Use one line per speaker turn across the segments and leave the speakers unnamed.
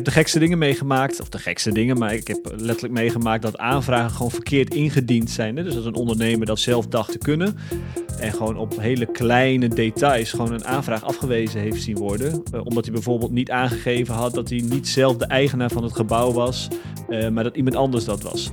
heb de gekste dingen meegemaakt, of de gekste dingen, maar ik heb letterlijk meegemaakt dat aanvragen gewoon verkeerd ingediend zijn. Hè? Dus dat een ondernemer dat zelf dacht te kunnen en gewoon op hele kleine details gewoon een aanvraag afgewezen heeft zien worden. Uh, omdat hij bijvoorbeeld niet aangegeven had dat hij niet zelf de eigenaar van het gebouw was, uh, maar dat iemand anders dat was.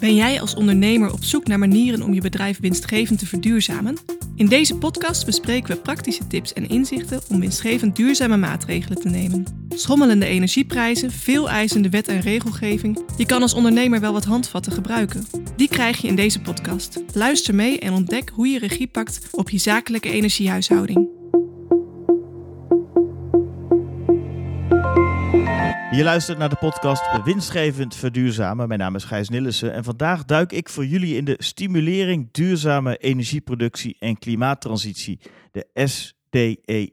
Ben jij als ondernemer op zoek naar manieren om je bedrijf winstgevend te verduurzamen? In deze podcast bespreken we praktische tips en inzichten om winstgevend duurzame maatregelen te nemen. Schommelende energieprijzen, veel eisende wet en regelgeving. Je kan als ondernemer wel wat handvatten gebruiken. Die krijg je in deze podcast. Luister mee en ontdek hoe je regie pakt op je zakelijke energiehuishouding.
Je luistert naar de podcast Winstgevend Verduurzamen. Mijn naam is Gijs Nillissen en vandaag duik ik voor jullie in de stimulering duurzame energieproductie en klimaattransitie, de SDE++.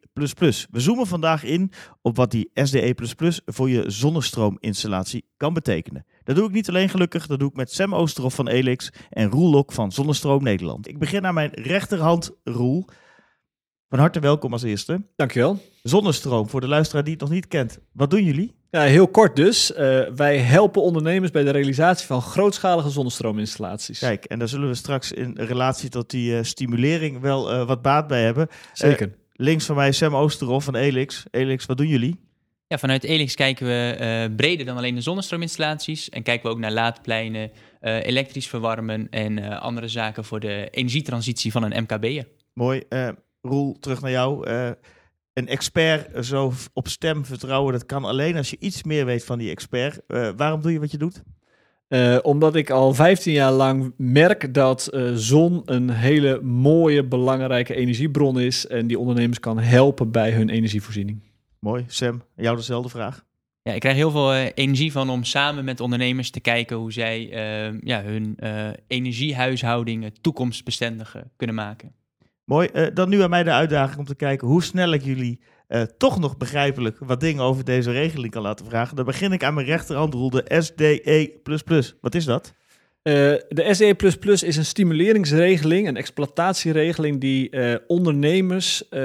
We zoomen vandaag in op wat die SDE++ voor je zonnestroominstallatie kan betekenen. Dat doe ik niet alleen gelukkig, dat doe ik met Sam Oosterhoff van Elix en Roel Lok van Zonnestroom Nederland. Ik begin aan mijn rechterhand, Roel. Van harte welkom als eerste.
Dankjewel.
Zonnestroom, voor de luisteraar die het nog niet kent. Wat doen jullie?
Ja, heel kort dus. Uh, wij helpen ondernemers bij de realisatie van grootschalige zonnestroominstallaties.
Kijk, en daar zullen we straks in relatie tot die uh, stimulering wel uh, wat baat bij hebben.
Zeker.
links van mij Sam Oosterhoff van Elix. Elix, wat doen jullie?
Ja, vanuit Elix kijken we breder dan alleen de zonnestroominstallaties. En kijken we ook naar laadpleinen, elektrisch verwarmen en andere zaken voor de energietransitie van een MKB'er.
Mooi. Roel, terug naar jou een expert zo op stem vertrouwen, dat kan alleen als je iets meer weet van die expert. Uh, waarom doe je wat je doet?
Uh, omdat ik al 15 jaar lang merk dat uh, zon een hele mooie, belangrijke energiebron is. En die ondernemers kan helpen bij hun energievoorziening.
Mooi. Sam, jou dezelfde vraag.
Ja, ik krijg heel veel uh, energie van om samen met ondernemers te kijken hoe zij ja, hun energiehuishoudingen toekomstbestendig kunnen maken.
Mooi. Uh, dan nu aan mij de uitdaging om te kijken hoe snel ik jullie uh, toch nog begrijpelijk wat dingen over deze regeling kan laten vragen. Dan begin ik aan mijn rechterhand, Roel, de SDE++. Wat is dat?
Uh, de SDE++ is een stimuleringsregeling, een exploitatieregeling die uh, ondernemers uh,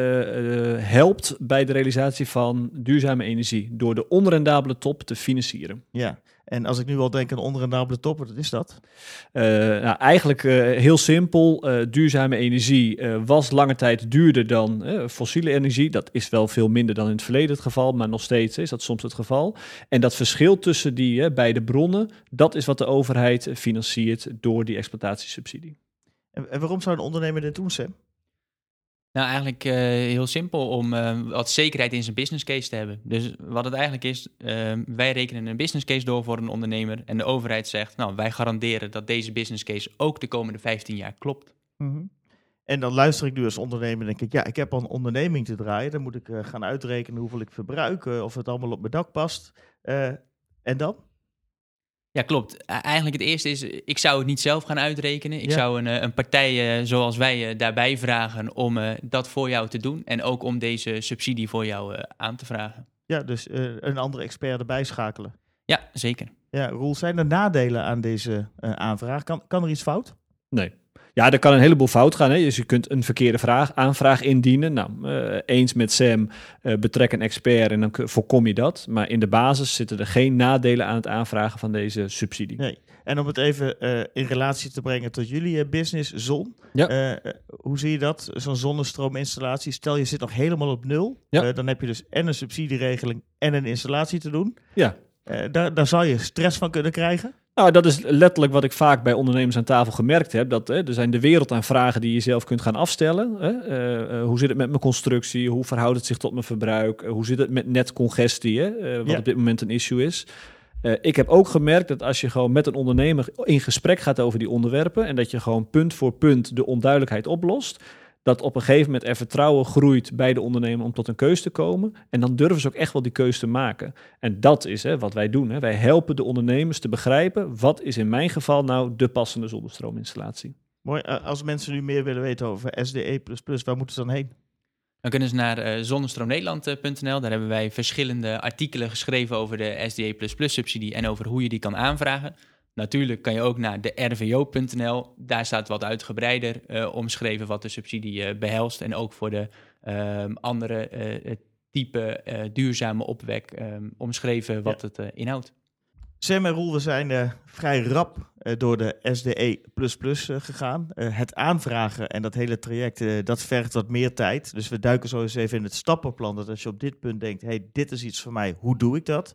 helpt bij de realisatie van duurzame energie door de onrendabele top te financieren.
Ja, en als ik nu al denk aan onrendabele toppen, wat is dat?
Uh, nou, eigenlijk uh, heel simpel. Uh, duurzame energie was lange tijd duurder dan fossiele energie. Dat is wel veel minder dan in het verleden het geval, maar nog steeds is dat soms het geval. En dat verschil tussen die beide bronnen, dat is wat de overheid financiert door die exploitatiesubsidie.
En, en waarom zou een ondernemer dit doen, Sam?
Nou, eigenlijk uh, heel simpel om uh, wat zekerheid in zijn business case te hebben. Dus wat het eigenlijk is, uh, wij rekenen een business case door voor een ondernemer en de overheid zegt, nou, wij garanderen dat deze business case ook de komende 15 jaar klopt.
-hmm. En dan luister ik nu als ondernemer en denk ik, ja, ik heb al een onderneming te draaien. Dan moet ik gaan uitrekenen hoeveel ik verbruik, of het allemaal op mijn dak past. en dan?
Ja, klopt. Eigenlijk het eerste is, ik zou het niet zelf gaan uitrekenen. Ik ja. zou een, eh, een partij uh, zoals wij uh, daarbij vragen om uh, dat voor jou te doen. En ook om deze subsidie voor jou aan te vragen.
Ja, dus een andere expert erbij schakelen.
Ja, zeker.
Ja, Roel, zijn er nadelen aan deze aanvraag? Kan, kan er iets fout?
Nee. Ja, er kan een heleboel fout gaan. Hè? Dus je kunt een verkeerde vraag, aanvraag indienen. Nou, uh, eens met Sam, uh, betrek een expert en dan voorkom je dat. Maar in de basis zitten er geen nadelen aan het aanvragen van deze subsidie.
Nee. En om het even uh, in relatie te brengen tot jullie business, zon.
Ja.
hoe zie je dat, zo'n zonnestroominstallatie? Stel je zit nog helemaal op nul.
Ja.
dan heb je dus en een subsidieregeling en een installatie te doen.
Ja.
daar, daar zou je stress van kunnen krijgen.
Nou, dat is letterlijk wat ik vaak bij ondernemers aan tafel gemerkt heb. Dat hè, er zijn de wereld aan vragen die je zelf kunt gaan afstellen. Hè. Uh, uh, hoe zit het met mijn constructie? Hoe verhoudt het zich tot mijn verbruik? Uh, hoe zit het met netcongestie? Hè? wat ja. op dit moment een issue is. ik heb ook gemerkt dat als je gewoon met een ondernemer in gesprek gaat over die onderwerpen. en dat je gewoon punt voor punt de onduidelijkheid oplost dat op een gegeven moment er vertrouwen groeit bij de ondernemer om tot een keuze te komen. En dan durven ze ook echt wel die keuze te maken. En dat is hè, wat wij doen. Hè. Wij helpen de ondernemers te begrijpen wat is in mijn geval nou de passende zonnestroominstallatie.
Mooi. Als mensen nu meer willen weten over SDE++, waar moeten ze dan heen?
Dan kunnen ze naar uh, zonnestroomnederland.nl. Daar hebben wij verschillende artikelen geschreven over de SDE++-subsidie en over hoe je die kan aanvragen. Natuurlijk kan je ook naar de rvo.nl. Daar staat wat uitgebreider uh, omschreven wat de subsidie uh, behelst. En ook voor de uh, andere type duurzame opwek ehm, omschreven wat het inhoudt.
Sam en Roel, we zijn vrij rap door de SDE gegaan. het aanvragen en dat hele traject, dat vergt wat meer tijd. Dus we duiken zo eens even in het stappenplan. Dat als je op dit punt denkt, hey, dit is iets voor mij, hoe doe ik dat?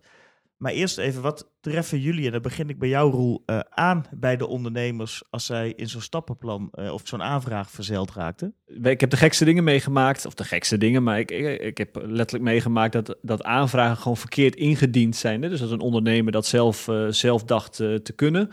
Maar eerst even, wat treffen jullie, en dan begin ik bij jou Roel, uh, aan bij de ondernemers als zij in zo'n stappenplan uh, of zo'n aanvraag verzeild raakten?
Ik heb de gekste dingen meegemaakt, of de gekste dingen, maar ik, ik, heb letterlijk meegemaakt dat, dat aanvragen gewoon verkeerd ingediend zijn. Hè? Dus dat een ondernemer dat zelf, uh, zelf dacht te kunnen.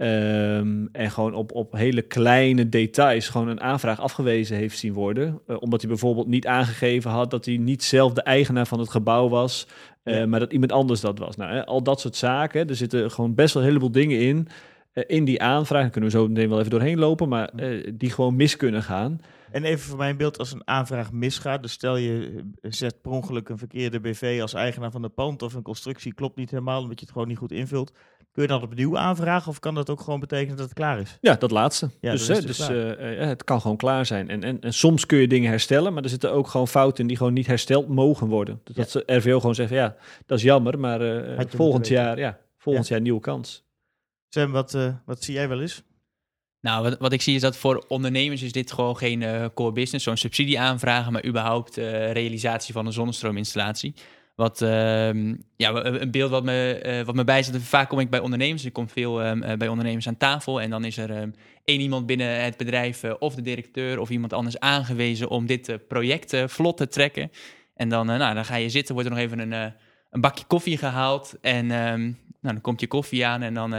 Um, en gewoon op, op hele kleine details gewoon een aanvraag afgewezen heeft zien worden. Uh, omdat hij bijvoorbeeld niet aangegeven had dat hij niet zelf de eigenaar van het gebouw was. Uh, maar dat iemand anders dat was. Nou, hè, al dat soort zaken. Er zitten gewoon best wel een heleboel dingen in. Uh, in die aanvraag. Daar kunnen we zo meteen wel even doorheen lopen. Maar die gewoon mis kunnen gaan.
En even voor mijn beeld, als een aanvraag misgaat, dus stel je zet per ongeluk een verkeerde BV als eigenaar van de pand of een constructie klopt niet helemaal omdat je het gewoon niet goed invult, Kun je dat opnieuw aanvragen of kan dat ook gewoon betekenen dat het klaar is?
Ja, dat laatste. Ja, dus hè, dus uh, het kan gewoon klaar zijn. En, en, en, soms kun je dingen herstellen, maar er zitten ook gewoon fouten in die gewoon niet hersteld mogen worden. Dus dat ze RVO gewoon zeggen, ja, dat is jammer, maar uh, volgend jaar, ja, volgend jaar nieuwe kans.
Sam, wat, uh, wat zie jij wel eens?
Nou, wat, wat ik zie is dat voor ondernemers is dit gewoon geen core business, zo'n subsidie aanvragen, maar überhaupt realisatie van een zonnestroominstallatie. Wat, uh, ja, een beeld wat me, uh, wat me bijzet. Vaak kom ik bij ondernemers. Ik kom veel um, bij ondernemers aan tafel. En dan is er um, één iemand binnen het bedrijf, of de directeur of iemand anders aangewezen om dit project vlot te trekken. En dan, nou, dan ga je zitten, wordt er nog even een, een bakje koffie gehaald. En um, nou, dan komt je koffie aan en dan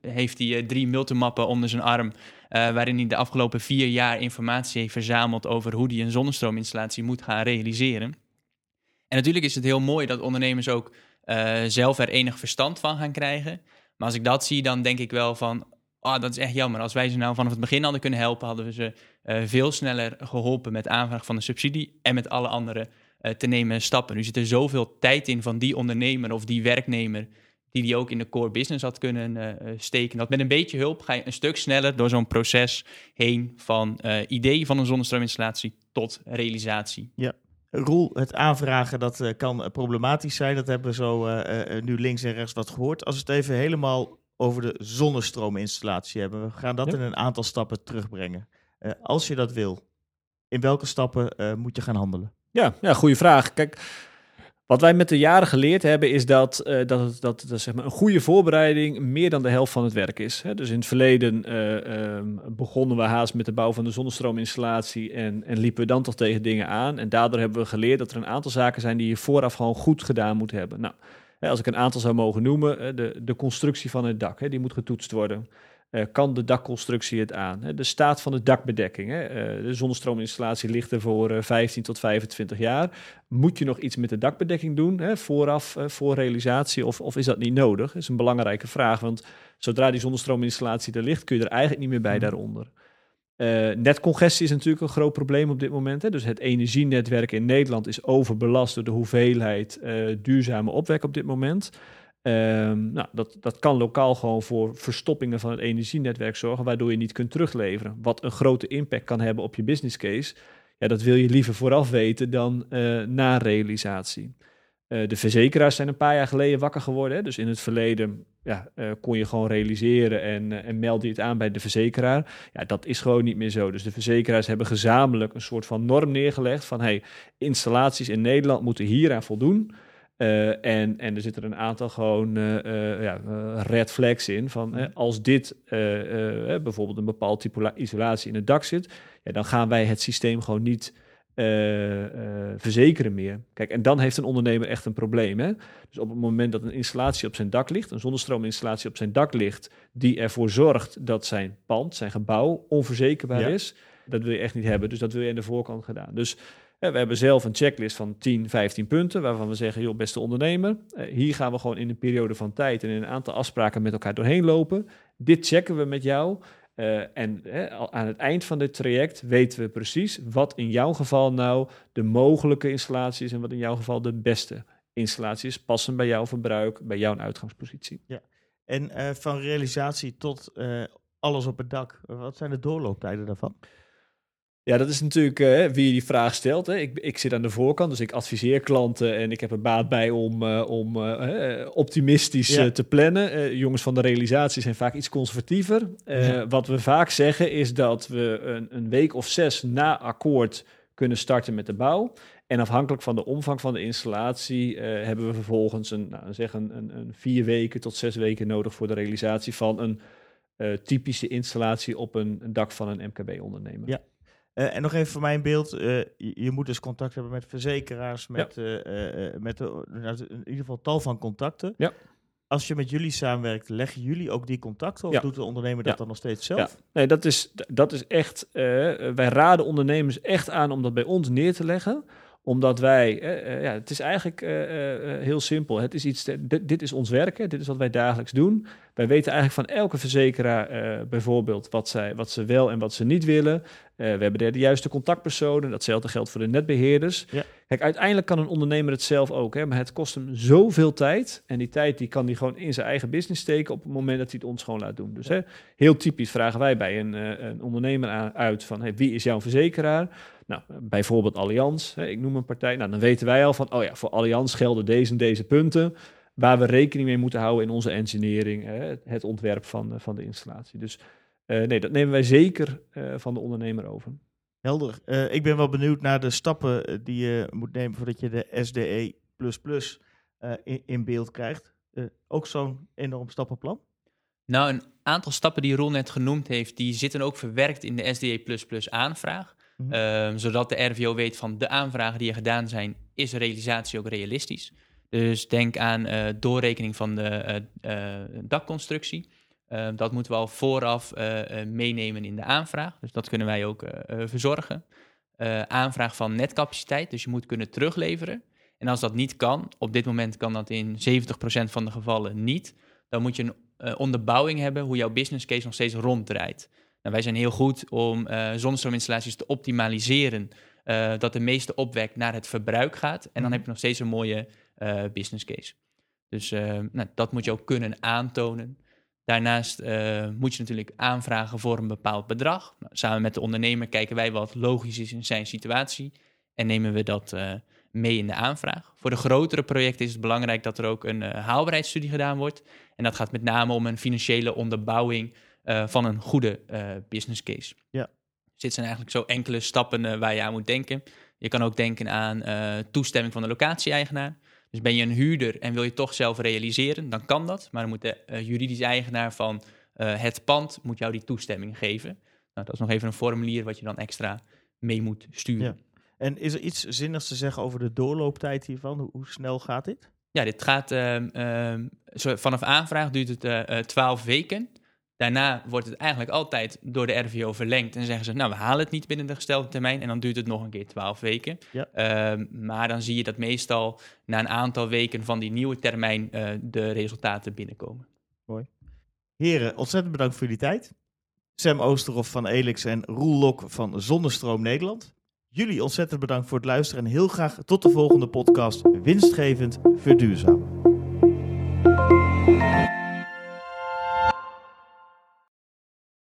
heeft hij drie multimappen onder zijn arm. waarin hij de afgelopen vier jaar informatie heeft verzameld over hoe hij een zonnestroominstallatie moet gaan realiseren. En natuurlijk is het heel mooi dat ondernemers ook zelf er enig verstand van gaan krijgen. Maar als ik dat zie, dan denk ik wel van, oh, dat is echt jammer. Als wij ze nou vanaf het begin hadden kunnen helpen, hadden we ze veel sneller geholpen met aanvraag van de subsidie en met alle andere te nemen stappen. Nu zit er zoveel tijd in van die ondernemer of die werknemer, die die ook in de core business had kunnen steken. Dat met een beetje hulp ga je een stuk sneller door zo'n proces heen van idee van een zonnestroominstallatie tot realisatie.
Ja, Roel, het aanvragen, dat uh, kan problematisch zijn. Dat hebben we zo uh, nu links en rechts wat gehoord. Als we het even helemaal over de zonnestroominstallatie hebben. We gaan dat in een aantal stappen terugbrengen. als je dat wil, in welke stappen moet je gaan handelen?
Ja, ja goede vraag. Kijk, wat wij met de jaren geleerd hebben, is dat, uh, dat, dat, dat zeg maar een goede voorbereiding meer dan de helft van het werk is. Hè? Dus in het verleden uh, um, begonnen we haast met de bouw van de zonnestroominstallatie en, en liepen we dan toch tegen dingen aan. En daardoor hebben we geleerd dat er een aantal zaken zijn die je vooraf gewoon goed gedaan moet hebben. Nou, hè, als ik een aantal zou mogen noemen, de, de constructie van het dak, hè, die moet getoetst worden. Uh, kan de dakconstructie het aan? Hè? De staat van de dakbedekking. Hè? Uh, de zonnestroominstallatie ligt er voor uh, 15 tot 25 jaar. Moet je nog iets met de dakbedekking doen hè? vooraf, voor realisatie, of, of is dat niet nodig? Dat is een belangrijke vraag, want zodra die zonnestroominstallatie er ligt, kun je er eigenlijk niet meer bij mhm. daaronder. netcongestie is natuurlijk een groot probleem op dit moment. Hè? Dus het energienetwerk in Nederland is overbelast door de hoeveelheid duurzame opwek op dit moment. Um, nou, dat, dat kan lokaal gewoon voor verstoppingen van het energienetwerk zorgen, waardoor je niet kunt terugleveren. Wat een grote impact kan hebben op je business case. Ja, dat wil je liever vooraf weten dan uh, na realisatie. Uh, de verzekeraars zijn een paar jaar geleden wakker geworden. Dus in het verleden ja, uh, kon je gewoon realiseren en, en meld je het aan bij de verzekeraar. Ja, dat is gewoon niet meer zo. Dus de verzekeraars hebben gezamenlijk een soort van norm neergelegd van hey, installaties in Nederland moeten hieraan voldoen. Uh, en, en er zitten een aantal gewoon uh, ja, red flags in. Van als dit bijvoorbeeld een bepaald type isolatie in het dak zit, ja, dan gaan wij het systeem gewoon niet verzekeren meer. Kijk, en dan heeft een ondernemer echt een probleem. Hè? Dus op het moment dat een installatie op zijn dak ligt, een zonnestroominstallatie op zijn dak ligt, die ervoor zorgt dat zijn pand, zijn gebouw onverzekerbaar is, dat wil je echt niet hebben. Dus dat wil je aan de voorkant gedaan. Dus we hebben zelf een checklist van 10, 15 punten waarvan we zeggen, joh, beste ondernemer, eh, hier gaan we gewoon in een periode van tijd en in een aantal afspraken met elkaar doorheen lopen. Dit checken we met jou. Uh, en aan het eind van dit traject weten we precies wat in jouw geval nou de mogelijke installatie is en wat in jouw geval de beste installatie is, passend bij jouw verbruik, bij jouw uitgangspositie.
Ja. En uh, van realisatie tot alles op het dak, wat zijn de doorlooptijden daarvan?
Ja, dat is natuurlijk uh, wie die vraag stelt. Hè. Ik, ik zit aan de voorkant, dus ik adviseer klanten en ik heb er baat bij om, uh, om uh, optimistisch ja. te plannen. jongens van de realisatie zijn vaak iets conservatiever. Ja. Wat we vaak zeggen is dat we een, een week of zes na akkoord kunnen starten met de bouw. En afhankelijk van de omvang van de installatie hebben we vervolgens een, nou, zeg een, een, een, vier weken tot zes weken nodig voor de realisatie van een typische installatie op een, een dak van een MKB-ondernemer.
Ja. Uh, en nog even voor mijn beeld, uh, je, je, moet dus contact hebben met verzekeraars, met, ja. uh, met nou, in ieder geval tal van contacten.
Ja.
Als je met jullie samenwerkt, leggen jullie ook die contacten of
ja.
doet de ondernemer dat dan nog steeds zelf?
Nee, dat is, dat is echt, wij raden ondernemers echt aan om dat bij ons neer te leggen omdat wij, uh, ja, het is eigenlijk uh, heel simpel. Het is iets, dit, dit, is ons werken, dit is wat wij dagelijks doen. Wij weten eigenlijk van elke verzekeraar bijvoorbeeld wat, zij, wat ze wel en wat ze niet willen. we hebben de, de juiste contactpersonen, datzelfde geldt voor de netbeheerders.
Ja.
Kijk, uiteindelijk kan een ondernemer het zelf ook, hè, maar het kost hem zoveel tijd. En die tijd die kan hij gewoon in zijn eigen business steken op het moment dat hij het ons gewoon laat doen. Dus hè, heel typisch vragen wij bij een, een ondernemer aan, uit van hey, wie is jouw verzekeraar? Nou, bijvoorbeeld Allianz, hè, ik noem een partij. Nou, dan weten wij al van, oh ja, voor Allianz gelden deze en deze punten waar we rekening mee moeten houden in onze engineering, hè, het ontwerp van, van de installatie. Dus uh, nee, dat nemen wij zeker uh, van de ondernemer over.
Helder. Uh, ik ben wel benieuwd naar de stappen die je moet nemen voordat je de SDE in, in, beeld krijgt. ook zo'n enorm stappenplan?
Nou, een aantal stappen die Ron net genoemd heeft, die zitten ook verwerkt in de SDE aanvraag. Mm -hmm. zodat de RVO weet van de aanvragen die er gedaan zijn, is realisatie ook realistisch. Dus denk aan uh, doorrekening van de uh, dakconstructie. Ehm, dat moeten we al vooraf meenemen in de aanvraag. Dus dat kunnen wij ook verzorgen. aanvraag van netcapaciteit, dus je moet kunnen terugleveren. En als dat niet kan, op dit moment kan dat in 70% van de gevallen niet, dan moet je een onderbouwing hebben hoe jouw business case nog steeds ronddraait. Nou, wij zijn heel goed om uh, zonnestroominstallaties te optimaliseren, uh, dat de meeste opwek naar het verbruik gaat. En dan mhm. heb je nog steeds een mooie uh, business case. Dus nou, dat moet je ook kunnen aantonen. Daarnaast moet je natuurlijk aanvragen voor een bepaald bedrag. Nou, samen met de ondernemer kijken wij wat logisch is in zijn situatie en nemen we dat mee in de aanvraag. Voor de grotere projecten is het belangrijk dat er ook een haalbaarheidsstudie gedaan wordt. En dat gaat met name om een financiële onderbouwing uh, van een goede uh, business case.
Ja.
Dus dit zijn eigenlijk zo enkele stappen uh, waar je aan moet denken. Je kan ook denken aan toestemming van de locatie-eigenaar. Dus ben je een huurder en wil je toch zelf realiseren, dan kan dat. Maar dan moet de juridische eigenaar van het pand moet jou die toestemming geven. Nou, dat is nog even een formulier wat je dan extra mee moet sturen.
Ja. En is er iets zinnigs te zeggen over de doorlooptijd hiervan? Hoe, hoe snel gaat dit?
Ja, dit gaat uh, uh, vanaf aanvraag duurt het 12 weken. Daarna wordt het eigenlijk altijd door de RVO verlengd. En zeggen ze, nou, we halen het niet binnen de gestelde termijn. En dan duurt het nog een keer twaalf weken.
Ja.
Uh, maar dan zie je dat meestal na een aantal weken van die nieuwe termijn uh, de resultaten binnenkomen.
Mooi. Heren, ontzettend bedankt voor jullie tijd. Sam Oosterhoff van Elix en Roel Lok van Zonnestroom Nederland. Jullie ontzettend bedankt voor het luisteren en heel graag tot de volgende podcast Winstgevend Verduurzamen.